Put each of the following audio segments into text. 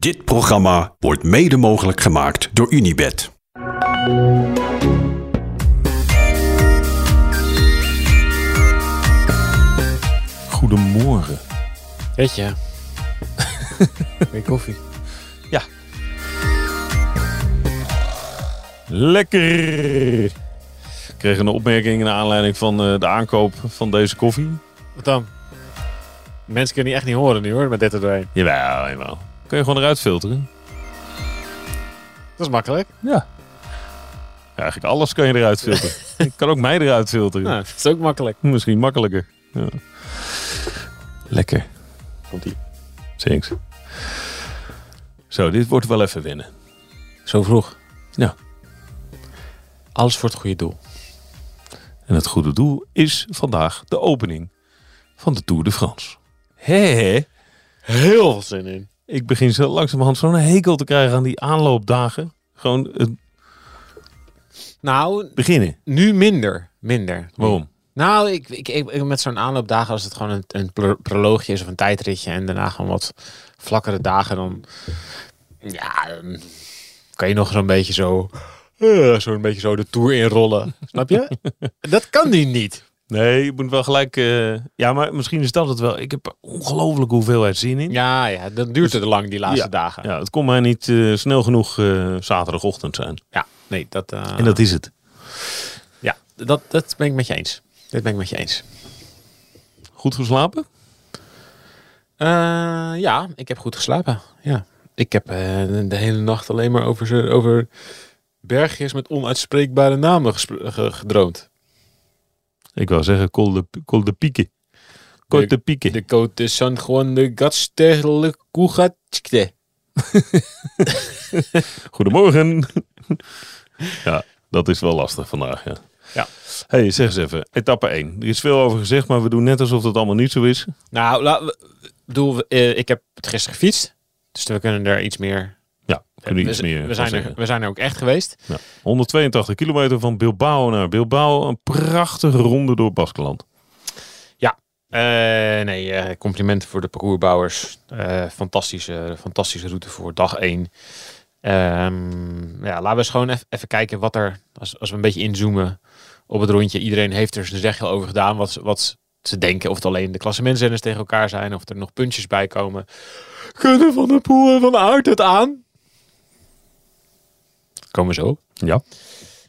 Dit programma wordt mede mogelijk gemaakt door Unibed. Goedemorgen. Weet je. Weer koffie. Ja. Lekker. Ik kreeg een opmerking naar aanleiding van eh, de aankoop van deze koffie. Wat dan? Mensen kunnen die echt niet horen nu hoor, met dit er doorheen. Jawel, jawel. Kun je gewoon eruit filteren? Dat is makkelijk. Ja. ja eigenlijk alles kan je eruit filteren. Ik kan ook mij eruit filteren. Nou, dat is ook makkelijk. Misschien makkelijker. Ja. Lekker. Komt ie. Thanks. Zo, dit wordt wel even winnen. Zo vroeg. Ja. Alles voor het goede doel. En het goede doel is vandaag de opening van de Tour de France. Hé, Heel veel zin in. Ik begin zo langzamerhand zo'n hekel te krijgen aan die aanloopdagen. Gewoon het Nou, beginnen. nu minder. Minder. Waarom? Nou, ik, ik, ik- met zo'n aanloopdagen, als het gewoon een, een pro- proloogje is of een tijdritje en daarna gewoon wat vlakkere dagen, dan, ja, dan kan je nog zo'n beetje zo, eh, zo'n beetje zo de tour inrollen. Snap je? Dat kan nu niet. Nee, je moet wel gelijk... eh, ja, maar misschien is dat het wel. Ik heb ongelooflijk hoeveelheid zin in. Ja, ja, dan duurt het lang die laatste Ja. dagen. Ja, het kon mij niet eh, snel genoeg eh, zaterdagochtend zijn. Ja, nee, dat, En dat is het. ja, dat, dat ben ik met je eens. Dit ben ik met je eens. Goed geslapen? Ja, ik heb goed geslapen. Ja. Ik heb de hele nacht alleen maar over, over bergjes met onuitspreekbare namen gedroomd. Ik wou zeggen, Col de, Col de. Col de. De San Juan de Gatsterle Cugatske. Goedemorgen. ja, dat is wel lastig vandaag. Ja. Ja. hey, zeg eens even. Etappe 1. Er is veel over gezegd, maar we doen net alsof het allemaal niet zo is. Nou, bedoel, eh, ik heb het gisteren gefietst. Dus we kunnen er iets meer... Ja, kunnen we, iets meer we, van zijn er, we zijn er ook echt geweest. Ja. 182 kilometer van Bilbao naar Bilbao. Een prachtige ronde door Baskeland. Eh, nee, eh, complimenten voor de parcoursbouwers. Eh, fantastische, fantastische route voor dag 1. Ehm, ja, laten we eens gewoon even, kijken wat er, als, als we een beetje inzoomen op het rondje. Iedereen heeft er zijn zegje over gedaan. Wat, ze- wat ze denken, of het alleen de klassementzenders tegen elkaar zijn, of er nog puntjes bij komen. Kunnen Van der Poel en Van Aert het aan? Komen zo. Ja.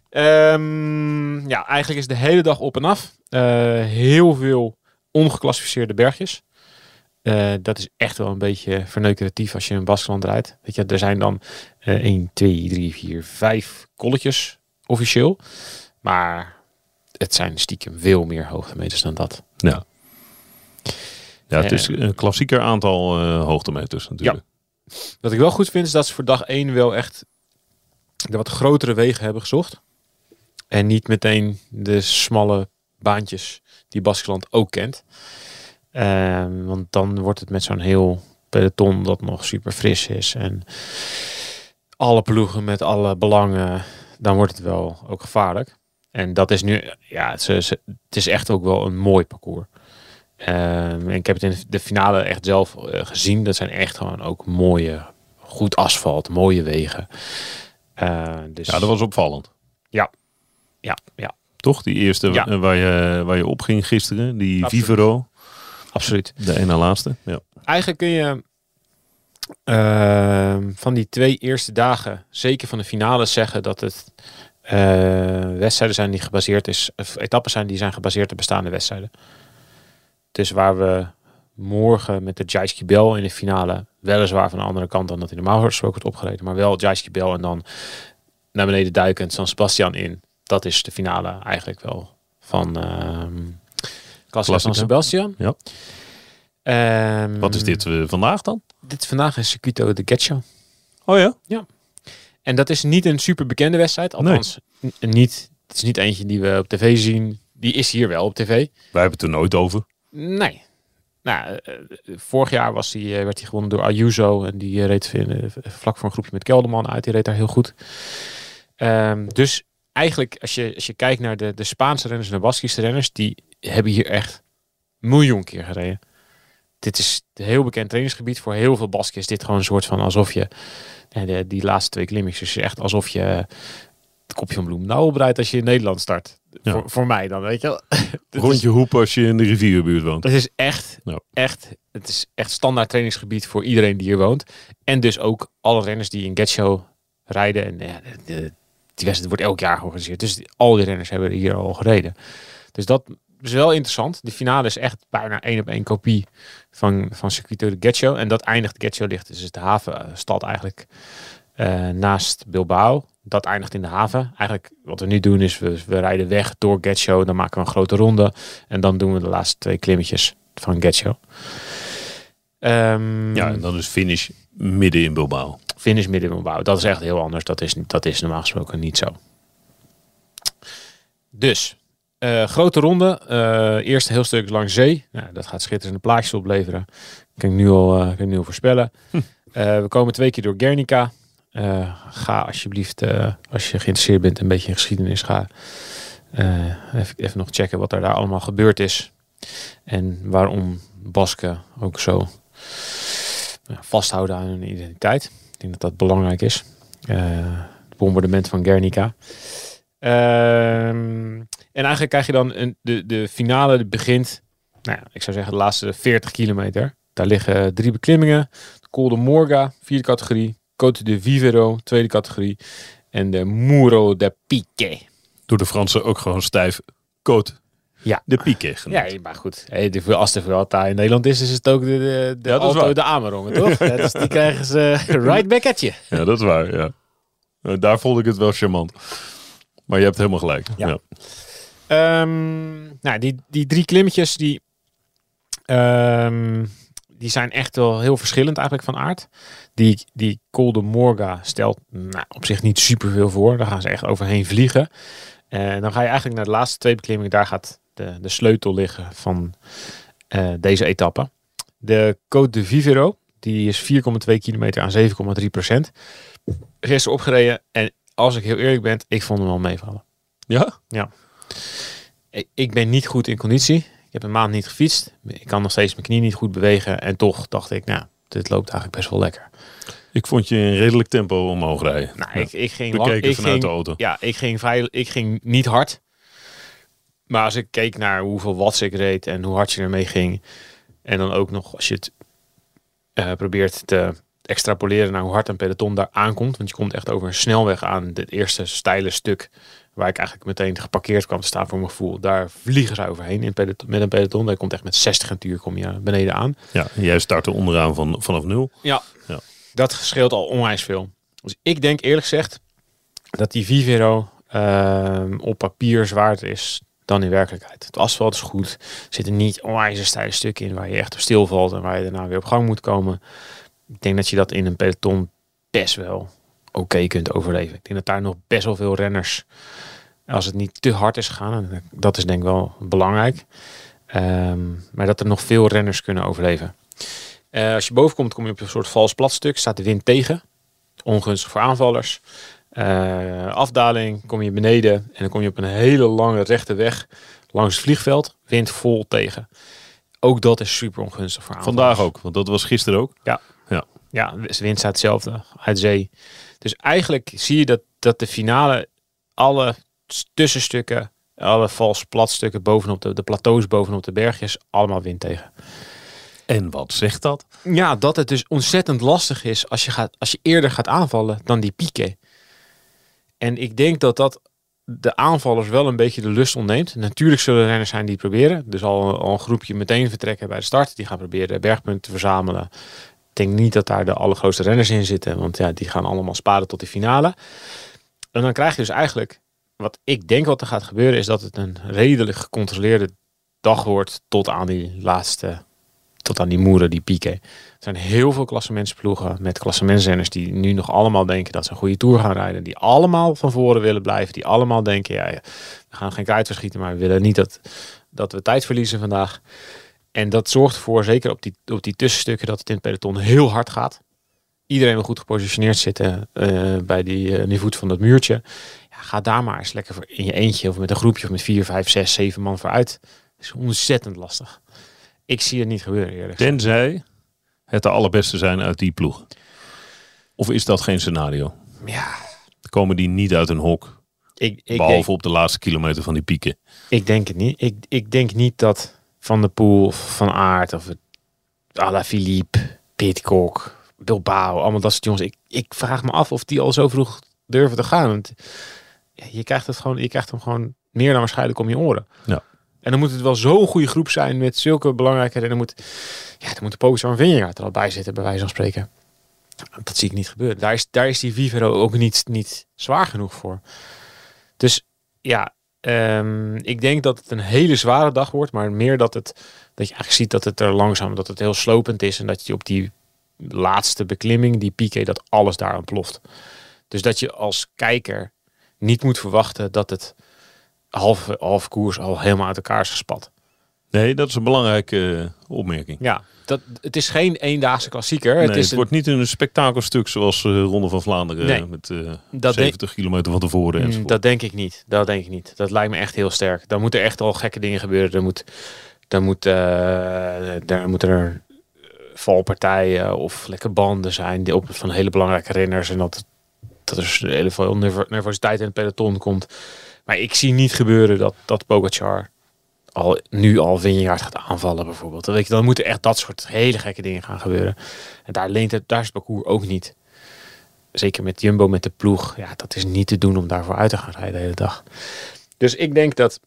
Ehm, ja, eigenlijk is de hele dag op en af. Eh, heel veel ongeclassificeerde bergjes. Eh, dat is echt wel een beetje verneukeratief als je een Baskeland rijdt. Weet je, er zijn dan eh 1, 2, 3, 4, 5 kolletjes officieel. Maar het zijn stiekem veel meer hoogtemeters dan dat. Ja. Ja, het Eh. is een klassieker aantal hoogtemeters natuurlijk. Wat ik wel goed vind is dat ze voor dag 1 wel echt de wat grotere wegen hebben gezocht. En niet meteen de smalle baantjes die Baskeland ook kent. Ehm, want dan wordt het met zo'n heel peloton dat nog super fris is. En alle ploegen met alle belangen. Dan wordt het wel ook gevaarlijk. En dat is nu, ja, het is echt ook wel een mooi parcours. Ehm, ik heb het in de finale echt zelf eh, gezien. Dat zijn echt gewoon ook mooie, goed asfalt, mooie wegen. Eh, dus Ja, dat was opvallend. ja, ja, Toch? Die eerste Ja. eh, waar, je, waar je op ging gisteren. Die Absoluut. Vivero. absoluut. De ene laatste. Ja. Eigenlijk kun je ehm, van die twee eerste dagen, zeker van de finale, zeggen dat het eh, wedstrijden zijn die gebaseerd is, of etappes zijn die zijn gebaseerd op bestaande wedstrijden. Dus waar we morgen met de Jaiski Bel in de finale, weliswaar van de andere kant dan dat hij normaal gesproken wordt opgereden, maar wel Jaiski Bel en dan naar beneden duikend San Sebastian in. Dat is de finale eigenlijk wel van ehm Classica San. Sebastian. Ja. Ehm, Wat is dit eh, vandaag dan? Dit vandaag is Circuito de Getxo. Oh ja? En dat is niet een super bekende wedstrijd. Althans, niet, het is niet eentje die we op tv zien. Die is hier wel op tv. Wij hebben het er nooit over. Nee. Nou, eh, eh, vorig jaar was eh, werd hij gewonnen door Ayuso. En die reed vlak voor een groepje met Kelderman uit. Die reed daar heel goed. Ehm, dus eigenlijk, als je, als je kijkt naar de, de Spaanse renners en de Baskische renners. Die hebben hier echt miljoen keer gereden. dit is een heel bekend trainingsgebied. Voor heel veel Basken is dit gewoon een soort van alsof je, die laatste twee klimmetjes, is echt alsof je het kopje van Bloemendaal opbreidt als je in Nederland start. Ja. Voor, voor mij dan, weet je wel. Rondje hoep als je in de rivierbuurt woont. Het is echt, Ja. echt, het is echt standaard trainingsgebied voor iedereen die hier woont. En dus ook alle renners die in Getshow rijden. En ja, de, de- die wedstrijd wordt elk jaar georganiseerd. Dus die- al die renners hebben hier al gereden. Dus dat is wel interessant. De finale is echt bijna één op één kopie van, van Circuit de Getshow. En dat eindigt, Getshow ligt dus de havenstad eigenlijk eh, naast Bilbao. Dat eindigt in de haven. Eigenlijk wat we nu doen is we, we rijden weg door Getshow. Dan maken we een grote ronde. En dan doen we de laatste twee klimmetjes van Getshow. Ehm Ja, en dan is finish midden in Bilbao. finish midden in Bilbao. Dat is echt heel anders. Dat is, dat is normaal gesproken niet zo. Dus, eh, grote ronde. Eh eerst een heel stuk langs zee. Nou, dat gaat schitterende plaatjes opleveren. Kan ik nu al, eh, kan ik nu al voorspellen. Eh, we komen twee keer door Guernica. Eh, ga alsjeblieft, eh, als je geïnteresseerd bent, een beetje in geschiedenis, ga eh, even, even nog checken wat er daar allemaal gebeurd is. En waarom Basken ook zo vasthouden aan hun identiteit. Ik denk dat dat belangrijk is. Het bombardement van Guernica. Ehm, en eigenlijk krijg je dan een, de, de finale begint, nou ja, ik zou zeggen de laatste 40 kilometer. Daar liggen drie beklimmingen. De Col de Morga, vierde categorie. Côte de Vivero, tweede categorie. En de Muro de Pique. Door de Fransen ook gewoon stijf Côte Ja. de Pique genoemd. Ja, maar goed. Hey, de, als de Vuelta in Nederland is, is het ook de, de, de, Ja, dat Alto de Amerongen, toch? ja, dus die krijgen ze right back at je. Ja, dat is waar. Ja. Eh, Daar vond ik het wel charmant. Maar je hebt helemaal gelijk. Ja. Ja. Ehm, nou, die, die drie klimmetjes, die, ehm, die zijn echt wel heel verschillend eigenlijk van aard. Die, die Col de Morga stelt nou, op zich niet superveel voor. Daar gaan ze echt overheen vliegen. En dan ga je eigenlijk naar de laatste twee beklimmingen. Daar gaat de, de sleutel liggen van eh, deze etappe. De Côte de Vivero, die is 4,2 kilometer aan 7,3 procent. Gisteren opgereden en als ik heel eerlijk ben, ik vond hem wel meevallen. ja? Ik- Ik ben niet goed in conditie. Ik heb een maand niet gefietst. Ik kan nog steeds mijn knie niet goed bewegen. En toch dacht ik, nou, dit loopt eigenlijk best wel lekker. Ik vond je in redelijk tempo omhoog rijden. Nou, Ja. ik, ik ging lang, ik vanuit ging, de auto. Ja, ik ging, vrij, ik ging niet hard. Maar als ik keek naar hoeveel watts ik reed en hoe hard je ermee ging. En dan ook nog als je het eh, probeert te extrapoleren naar hoe hard een peloton daar aankomt. Want je komt echt over een snelweg aan. Het eerste steile stuk waar ik eigenlijk meteen geparkeerd kwam te staan voor mijn gevoel. Daar vliegen ze overheen in peloton, met een peloton. Daar komt echt met 60 een uur kom je beneden aan. Ja, jij startte onderaan van, vanaf nul. Ja. Ja. Dat scheelt al onwijs veel. Dus ik denk eerlijk gezegd dat die Vivero ehm, op papier zwaarder is dan in werkelijkheid. Het asfalt is goed. Er zitten niet onwijs steile stukken in waar je echt op stilvalt en waar je daarna weer op gang moet komen. Ik denk dat je dat in een peloton best wel oké kunt overleven. Ik denk dat daar nog best wel veel renners, als het niet te hard is gegaan, en dat is denk ik wel belangrijk, ehm, maar dat er nog veel renners kunnen overleven. Eh, als je boven komt, kom je op een soort vals platstuk. Staat de wind tegen. Ongunstig voor aanvallers. Eh, afdaling, kom je beneden. En dan kom je op een hele lange rechte weg. Langs het vliegveld. Wind vol tegen. Ook dat is super ongunstig voor aanvallers. Vandaag ook, want dat was gisteren ook. Ja, de wind staat hetzelfde. Uit zee. Dus eigenlijk zie je dat, dat de finale alle tussenstukken, alle vals platstukken bovenop de, de plateaus bovenop de bergjes, allemaal wind tegen. En wat zegt dat? Ja, dat het dus ontzettend lastig is als je, gaat, als je eerder gaat aanvallen dan die pieken. En ik denk dat dat de aanvallers wel een beetje de lust ontneemt. Natuurlijk zullen er renners zijn die het proberen. Dus al, al een groepje meteen vertrekken bij de start. Die gaan proberen bergpunten te verzamelen. Denk niet dat daar de allergrootste renners in zitten. Want ja, die gaan allemaal sparen tot de finale. En dan krijg je dus eigenlijk... Wat ik denk wat er gaat gebeuren is dat het een redelijk gecontroleerde dag wordt tot aan die laatste tot aan die moeren, die pieken. Er zijn heel veel klassementsploegen met klassementsrenners die nu nog allemaal denken dat ze een goede tour gaan rijden. Die allemaal van voren willen blijven. Die allemaal denken, ja, ja, we gaan geen kruid verschieten, maar we willen niet dat, dat we tijd verliezen vandaag. En dat zorgt ervoor, zeker op die, op die tussenstukken, dat het in het peloton heel hard gaat. Iedereen wil goed gepositioneerd zitten eh, bij die, die voet van dat muurtje. Ja, ga daar maar eens lekker voor in je eentje of met een groepje of met vier, vijf, zes, zeven man vooruit. Dat is ontzettend lastig. Ik zie het niet gebeuren eerlijk. Tenzij het de allerbeste zijn uit die ploeg. Of is dat geen scenario? Ja, Komen die niet uit een hok? ik, ik, behalve denk, op de laatste kilometer van die pieken. ik denk het niet. Ik, ik denk niet dat Van der Poel of Van Aert of het Alaphilippe, Pitcock, Bilbao, allemaal dat soort jongens. Ik, ik vraag me af of die al zo vroeg durven te gaan. Want je krijgt het gewoon, je krijgt hem gewoon meer dan waarschijnlijk om je oren. Ja. En dan moet het wel zo'n goede groep zijn met zulke belangrijke. En dan moet, ja, dan moet de Pogacar en Vingegaard er al bij zitten, bij wijze van spreken. Dat zie ik niet gebeuren. Daar is, daar is die Vivero ook niet, niet zwaar genoeg voor. Dus ja, ehm, ik denk dat het een hele zware dag wordt, maar meer dat het dat je eigenlijk ziet dat het er langzaam, dat het heel slopend is en dat je op die laatste beklimming, die piqué, dat alles daar ontploft. Dus dat je als kijker niet moet verwachten dat het half, half koers al helemaal uit elkaar is gespat. Nee, dat is een belangrijke eh, opmerking. Ja, dat, het is geen eendaagse klassieker. Nee, het is het wordt niet een spektakelstuk zoals de Ronde van Vlaanderen Nee. met eh, Dat 70 kilometer van tevoren Mm. Dat denk ik niet. Dat denk ik niet. Dat lijkt me echt heel sterk. Dan moeten echt al gekke dingen gebeuren. Er moet, dan moet, eh, daar moeten er eh, valpartijen of lekker banden zijn die op van hele belangrijke renners en dat dat er heel veel nervo- nervositeit in het peloton komt. Maar ik zie niet gebeuren dat dat Pogacar al nu al Vingegaard gaat aanvallen bijvoorbeeld. Dan, je, dan moeten echt dat soort hele gekke dingen gaan gebeuren. En daar leent het, daar is parcours ook niet. Zeker met Jumbo met de ploeg. Ja, dat is niet te doen om daarvoor uit te gaan rijden de hele dag. Dus ik denk dat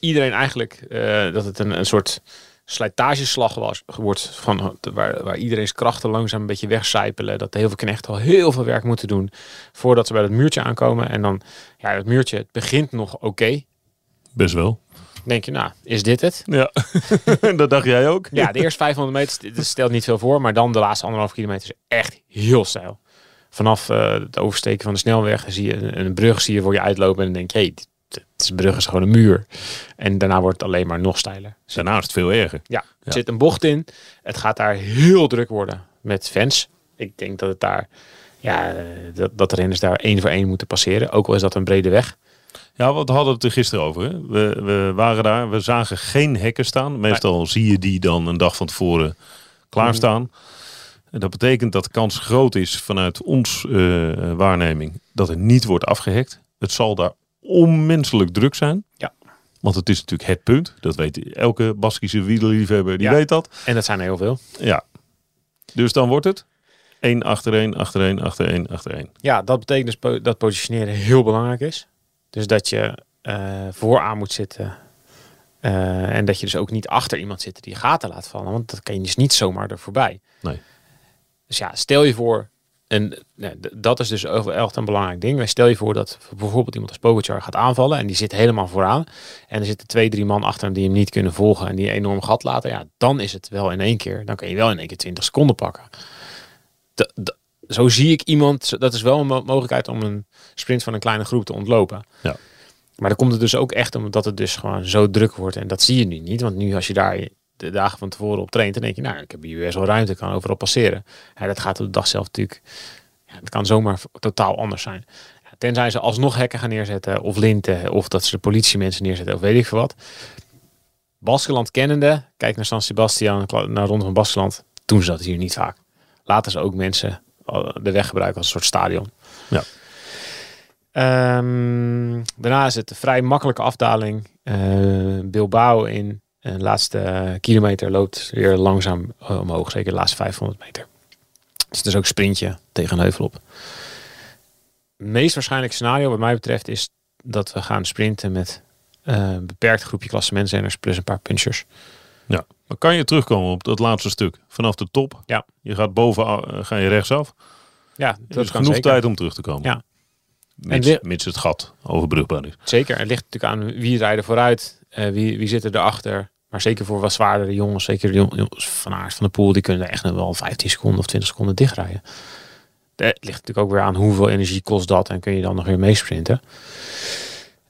iedereen eigenlijk eh, dat het een, een soort slijtageslag was, wordt van waar, waar iedereen's krachten langzaam een beetje wegcijpelen. Dat heel veel knechten al heel veel werk moeten doen voordat ze bij dat muurtje aankomen. En dan, ja, het muurtje, het begint nog oké. Best wel. Denk je, nou, is dit het? Ja, dat dacht jij ook. Ja, de eerste 500 meter dat stelt niet veel voor, maar dan de laatste anderhalf kilometer is echt heel stijl. Vanaf eh, het oversteken van de snelweg zie je een, een brug zie je voor je uitlopen en dan denk je, hé, hey, de brug is gewoon een muur. En daarna wordt het alleen maar nog steiler. Daarna is het veel erger. Ja, er Ja. zit een bocht in. Het gaat daar heel druk worden met fans. Ik denk dat het daar, ja, eh, dat, dat de renners daar één voor één moeten passeren. Ook al is dat een brede weg. Ja, we hadden het er gisteren over. Hè? We, we waren daar, we zagen geen hekken staan. Meestal zie je die dan een dag van tevoren klaarstaan. En dat betekent dat de kans groot is vanuit ons eh, waarneming dat er niet wordt afgehekt. Het zal daar onmenselijk druk zijn. Ja. Want het is natuurlijk het punt. Dat weet elke Baskische wielerliefhebber, die Ja. weet dat. En dat zijn er heel veel. Ja. Dus dan wordt het één achter één, achter één, achter één, achter één. Ja, dat betekent dus dat positioneren heel belangrijk is. Dus dat je eh, vooraan moet zitten. Eh, en dat je dus ook niet achter iemand zit die gaten laat vallen. Want dat kan je dus niet zomaar er voorbij. Nee. Dus ja, stel je voor. En nee, dat is dus echt een belangrijk ding. Maar Stel je voor dat bijvoorbeeld iemand als Pogacar gaat aanvallen. En die zit helemaal vooraan. En er zitten twee, drie man achter hem die hem niet kunnen volgen. En die een enorm gat laten. Ja, dan is het wel in één keer. Dan kan je wel in één keer 20 seconden pakken. D- zo zie ik iemand. Dat is wel een mo- mogelijkheid om een sprint van een kleine groep te ontlopen. Ja. Maar dan komt het dus ook echt omdat het dus gewoon zo druk wordt. En dat zie je nu niet. Want nu als je daar de dagen van tevoren op traint, dan denk je, nou, ik heb hier best wel ruimte, kan overal passeren. Ja, dat gaat op de dag zelf natuurlijk. Ja, het kan zomaar totaal anders zijn. Ja, tenzij ze alsnog hekken gaan neerzetten, of linten, of dat ze de politiemensen neerzetten, of weet ik veel wat. Baskeland kennende, kijk naar San Sebastian, naar Ronde van Baskeland, doen ze dat hier niet vaak. Laten ze ook mensen de weg gebruiken als een soort stadion. Ja. Ehm, daarna is het een vrij makkelijke afdaling. Eh, Bilbao in de laatste kilometer loopt weer langzaam eh, omhoog. Zeker de laatste 500 meter. Dus het is ook sprintje tegen een heuvel op. Het meest waarschijnlijke scenario wat mij betreft is dat we gaan sprinten met eh, een beperkt groepje klassementsrenners plus een paar punchers. Ja. Maar kan je terugkomen op dat laatste stuk? Vanaf de top. Ja. Je gaat boven, eh, ga je rechtsaf. Ja, dat is kan genoeg zeker. tijd om terug te komen. Ja. Mits, En de- mits het gat overbrugbaar is. Zeker. Het ligt natuurlijk aan wie rijdt er vooruit, eh, wie, wie zit er erachter. Maar zeker voor wat zwaardere jongens, zeker de jong- jongens van Aert van de Poel, die kunnen echt nog wel 15 seconden of 20 seconden dichtrijden. Eh, Het ligt natuurlijk ook weer aan hoeveel energie kost dat en kun je dan nog weer meesprinten.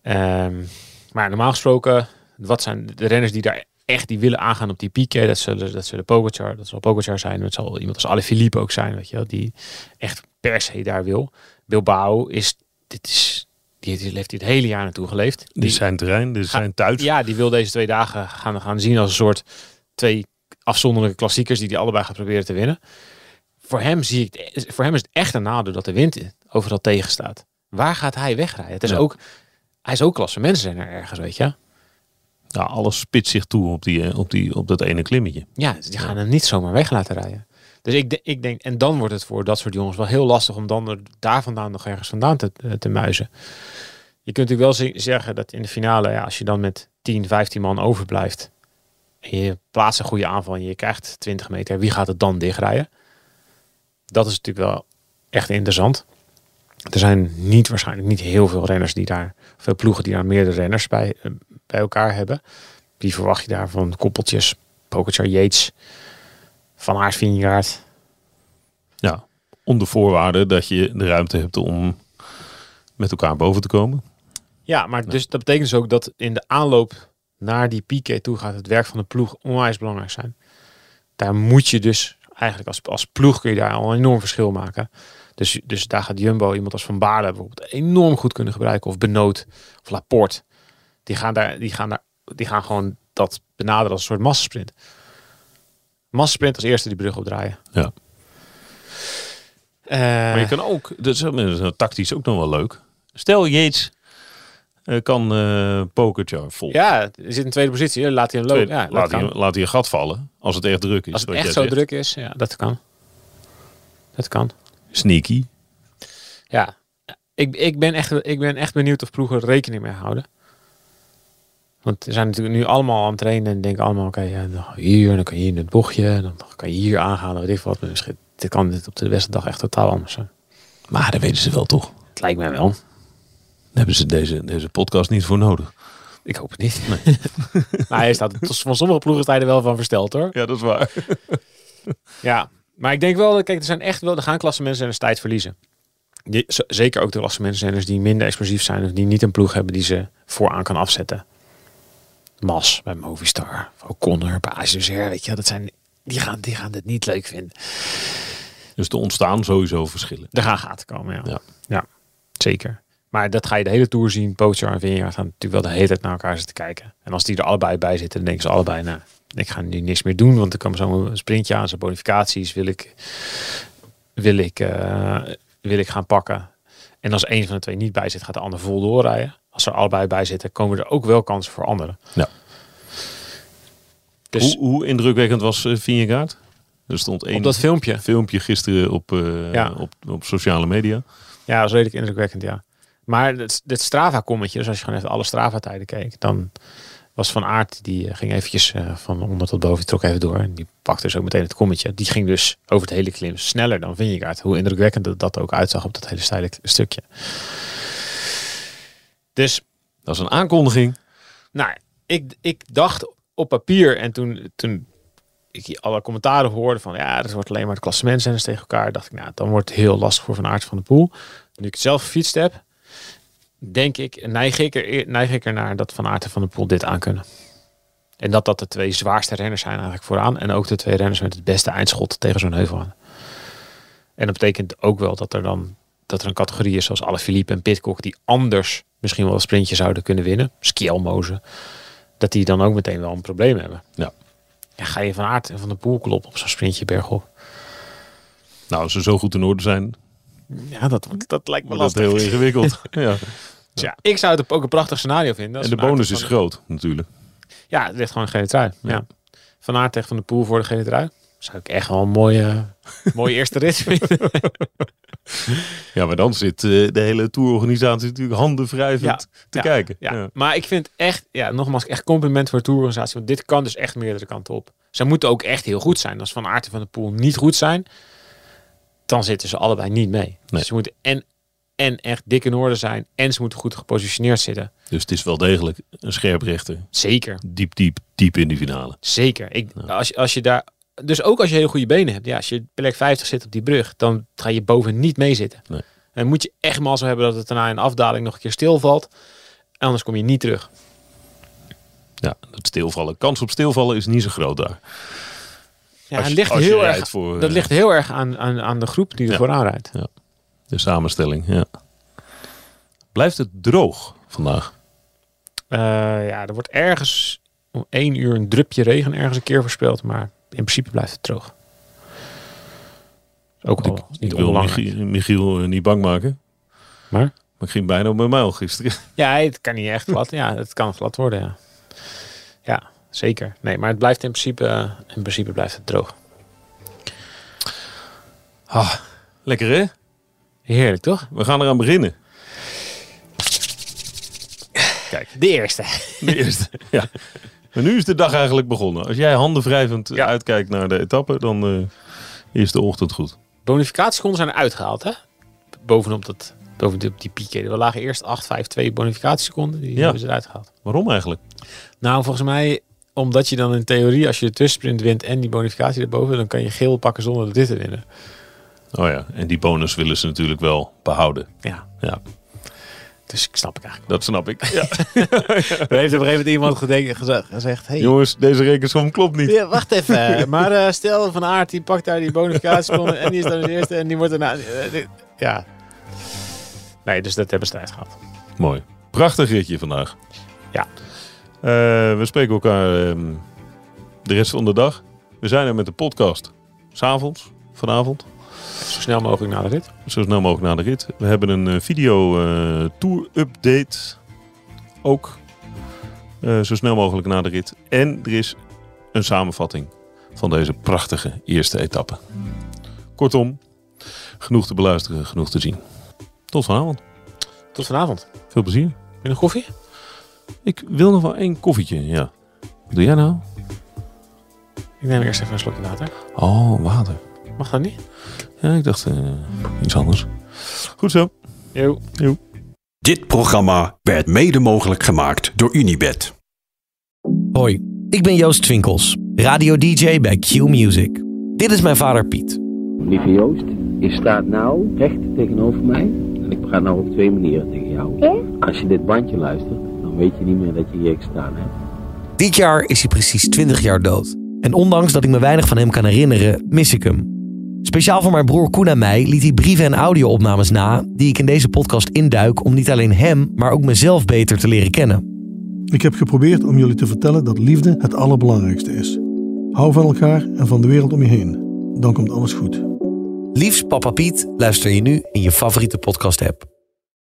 Ehm, maar normaal gesproken, wat zijn de renners die daar echt die willen aangaan op die pieken? Dat zullen, dat zullen Pogacar, dat zal Pogacar zijn. Dat zal iemand als Alaphilippe ook zijn, weet je wel, die echt per se daar wil. Bilbao is, dit is, die heeft, die het hele jaar naartoe geleefd. Dit is zijn terrein, dit Ga- zijn thuis. Ja, die wil deze twee dagen gaan, gaan zien als een soort twee afzonderlijke klassiekers die hij allebei gaat proberen te winnen. Voor hem, zie ik, voor hem is het echt een nadeel dat de wind overal tegen staat. Waar gaat hij wegrijden? Het is Ja. ook, hij is ook klasse mensen zijn er ergens, weet je. Nou, alles spitst zich toe op, die, eh, op, die, op dat ene klimmetje. Ja, die gaan hem niet zomaar weg laten rijden. Dus ik, ik denk, en dan wordt het voor dat soort jongens wel heel lastig om dan er daar vandaan nog ergens vandaan te, te muizen. Je kunt natuurlijk wel ze- zeggen dat in de finale, ja, als je dan met 10, 15 man overblijft. En je plaatst een goede aanval en je krijgt 20 meter. Wie gaat het dan dichtrijden? Dat is natuurlijk wel echt interessant. Er zijn niet waarschijnlijk niet heel veel renners die daar, veel ploegen die daar meerdere renners bij, eh, bij elkaar hebben. Wie verwacht je daar van koppeltjes? Pogacar, Yates, Van Aert, Vingegaard. Ja, onder voorwaarde dat je de ruimte hebt om met elkaar boven te komen. Ja, maar dus dat betekent dus ook dat in de aanloop naar die piqué toe gaat het werk van de ploeg onwijs belangrijk zijn. Daar moet je dus eigenlijk als, als ploeg kun je daar al een enorm verschil maken. Dus, dus daar gaat Jumbo iemand als Van Baarle bijvoorbeeld enorm goed kunnen gebruiken. Of Benoot of Laporte. Die gaan, daar, die, gaan daar, die gaan gewoon dat benaderen als een soort massasprint. Massasprint als eerste die brug opdraaien. Ja. Eh, Maar je kan ook, dat is, dat is tactisch ook nog wel leuk. Stel Yates eh, kan eh Pogacar vol. ja, er zit in tweede positie. Laat hij hem lopen. Ja, laat, hij, laat hij een gat vallen als het echt druk is. Als het echt zo zegt. druk is, ja, dat kan. Dat kan. Sneaky. Ja, ik, ik, ben echt, ik ben echt benieuwd of ploegen er rekening mee houden. Want ze zijn natuurlijk nu allemaal aan het trainen en denken allemaal, oké, ja, dan hier, dan kan je hier in het bochtje, dan kan je hier aangaan, weet ik wat. Maar misschien- dit kan dit op de beste dag echt totaal anders zijn. Maar dat weten ze wel toch? Het lijkt mij wel. Daar hebben ze deze, deze podcast niet voor nodig. Ik hoop het niet. maar hij staat van sommige ploegen sta je er wel van versteld hoor. Ja, dat is waar. Ja, maar ik denk wel, dat- kijk, er zijn echt wel, er gaan klassementsrenners tijd verliezen. Die, zeker ook de klassementsrenners die minder explosief zijn of die niet een ploeg hebben die ze vooraan kan afzetten. Mas bij Movistar, O'Connor ASUR, weet je, dat zijn, die gaan, die gaan dit niet leuk vinden. Dus er ontstaan sowieso verschillen. Er gaan gaten komen, ja. Ja. ja. zeker. Maar dat ga je de hele Tour zien. Pogacar en Vingegaard gaan natuurlijk wel de hele tijd naar elkaar zitten kijken. En als die er allebei bij zitten, dan denken ze allebei, nou, ik ga nu niks meer doen, want er kan zo'n sprintje aan, zijn bonificaties wil ik, wil ik, eh, wil ik gaan pakken. En als een van de twee niet bij zit, gaat de ander vol doorrijden. Als er allebei bij zitten, komen er ook wel kansen voor anderen. Ja. Dus Hoe, hoe indrukwekkend was uh, Vingegaard? Er stond één op dat filmpje, filmpje gisteren op, eh, Ja. op, op sociale media. Ja, dat is redelijk indrukwekkend, ja. Maar het, dit Strava-kommetje, dus als je gewoon even alle Strava-tijden keek, dan was Van Aert, die eh, ging eventjes eh, van onder tot boven, trok even door. En die pakte dus ook meteen het kommetje. Die ging dus over het hele klim sneller dan Vingegaard. Hoe indrukwekkend dat dat ook uitzag op dat hele steile stukje. Dus, Dat is een aankondiging. nou, ik, ik dacht op papier en toen, toen ik alle commentaren hoorde van ja, er wordt alleen maar het klassementsrenners tegen elkaar, dacht ik, nou, dan wordt het heel lastig voor Van Aert van de Poel. Nu ik het zelf gefietst heb, denk ik, neig ik er, neig ik er naar dat Van Aert en Van de Poel dit aankunnen. En dat dat de twee zwaarste renners zijn eigenlijk vooraan. En ook de twee renners met het beste eindschot tegen zo'n heuvel aan. En dat betekent ook wel dat er dan dat er een categorie is zoals Alaphilippe en Pitcock die anders misschien wel een sprintje zouden kunnen winnen. Skjelmozen. Dat die dan ook meteen wel een probleem hebben. Ja. Ja, ga je Van Aert en Van de Poel kloppen op zo'n sprintje bergop. Nou, als ze zo goed in orde zijn, Ja, dat, dat lijkt me wordt dat lastig. heel ingewikkeld. ja. Ja, ik zou het ook een prachtig scenario vinden. En de bonus is groot, natuurlijk. Ja, het ligt gewoon een gele trui. Ja. Ja. Van Aert tegen Van de Poel voor de gele trui. Zou ik echt wel een mooie, mooie eerste rit vinden. Ja, maar dan zit eh, de hele tourorganisatie natuurlijk handen wrijvend te Ja. kijken. Ja. Ja. Maar ik vind echt, ja, nogmaals, echt compliment voor de tourorganisatie. Want dit kan dus echt meerdere kanten op. Ze moeten ook echt heel goed zijn. Als Van Aert en Van de Poel niet goed zijn, dan zitten ze allebei niet mee. Nee. Ze moeten en, en echt dik in orde zijn. En ze moeten goed gepositioneerd zitten. Dus het is wel degelijk een scherp rechter. Zeker. Diep, diep, diep in die finale. Zeker. Ik, als, je, als je daar. Dus ook als je hele goede benen hebt. Ja, als je plek 50 zit op die brug, dan ga je boven niet mee zitten. Nee. En moet je echt mazzel hebben dat het daarna in afdaling nog een keer stilvalt. Anders kom je niet terug. Ja, dat stilvallen. Kans op stilvallen is niet zo groot daar. Ja, Als ligt als heel erg, voor, dat eh, ligt heel erg aan, aan, aan de groep die er Ja. vooraan rijdt. De samenstelling, ja. Blijft het droog vandaag? Eh, ja, er wordt ergens om één uur een drupje regen ergens een keer voorspeld. Maar in principe blijft het droog. Ook al Ik niet wil. Michiel, Michiel eh, niet bang maken. Maar? Maar ik ging bijna op mijn muil gisteren. Ja, het kan niet echt glad. Ja, het kan glad worden, ja. Zeker. Nee, maar het blijft in principe, eh, in principe blijft het droog. Ah, lekker hè? Heerlijk, toch? We gaan eraan beginnen. Kijk, de eerste. De eerste. ja. Maar nu is de dag eigenlijk begonnen. Als jij handen wrijvend Ja. uitkijkt naar de etappe, dan eh, is de ochtend goed. Bonificatieseconden zijn eruit gehaald, hè? Bovenop, dat, bovenop die pieken. We lagen eerst 8, 5, 2 bonificatieseconden. Die Ja. hebben ze eruit gehaald. Waarom eigenlijk? Nou, volgens mij, omdat je dan in theorie, als je de tussensprint wint en die bonificatie erboven, dan kan je geel pakken zonder de dit te winnen. Oh ja, en die bonus willen ze natuurlijk wel behouden. Ja, Ja, dus ik snap ik eigenlijk. dat snap ik. Ja. Er heeft op een gegeven moment iemand gezegd, gezegd hey, Jongens, deze rekensom klopt niet. Ja, wacht even. maar eh, stel Van Aert die pakt daar die bonificatieseconden en die is dan de eerste en die wordt daarna... eh, dit- ja. Nee, dus dat hebben ze eruit gehad. Mooi. Prachtig ritje vandaag. Ja. Eh, we spreken elkaar ehm, de rest van de dag. We zijn er met de podcast. S'avonds, vanavond. Zo snel mogelijk na de rit. Zo snel mogelijk na de rit. We hebben een eh, video eh, tour update. Ook zo snel mogelijk na de rit. En er is een samenvatting van deze prachtige eerste etappe. Kortom, genoeg te beluisteren, genoeg te zien. Tot vanavond. Tot vanavond. Veel plezier. Wil je een koffie? Ik wil nog wel één koffietje, ja. Wat doe jij nou? Ik neem eerst even een slokje water. Oh, water. Mag dat niet? Ja, ik dacht eh, iets anders. Goed zo. Jo. Dit programma werd mede mogelijk gemaakt door Unibed. Hoi, ik ben Joost Twinkels, radio-dj bij Q Music. Dit is mijn vader Piet. Lieve Joost, je staat nou recht tegenover mij. En ik ga nou op twee manieren tegen jou. Als je dit bandje luistert, dan weet je niet meer dat je hier gestaan hebt. Dit jaar is hij precies 20 jaar dood. En ondanks dat ik me weinig van hem kan herinneren, mis ik hem. Speciaal voor mijn broer Koen en mij liet hij brieven en audio-opnames na... die ik in deze podcast induik om niet alleen hem, maar ook mezelf beter te leren kennen. Ik heb geprobeerd om jullie te vertellen dat liefde het allerbelangrijkste is. Hou van elkaar en van de wereld om je heen. Dan komt alles goed. Liefst Papa Piet luister je nu in je favoriete podcast-app.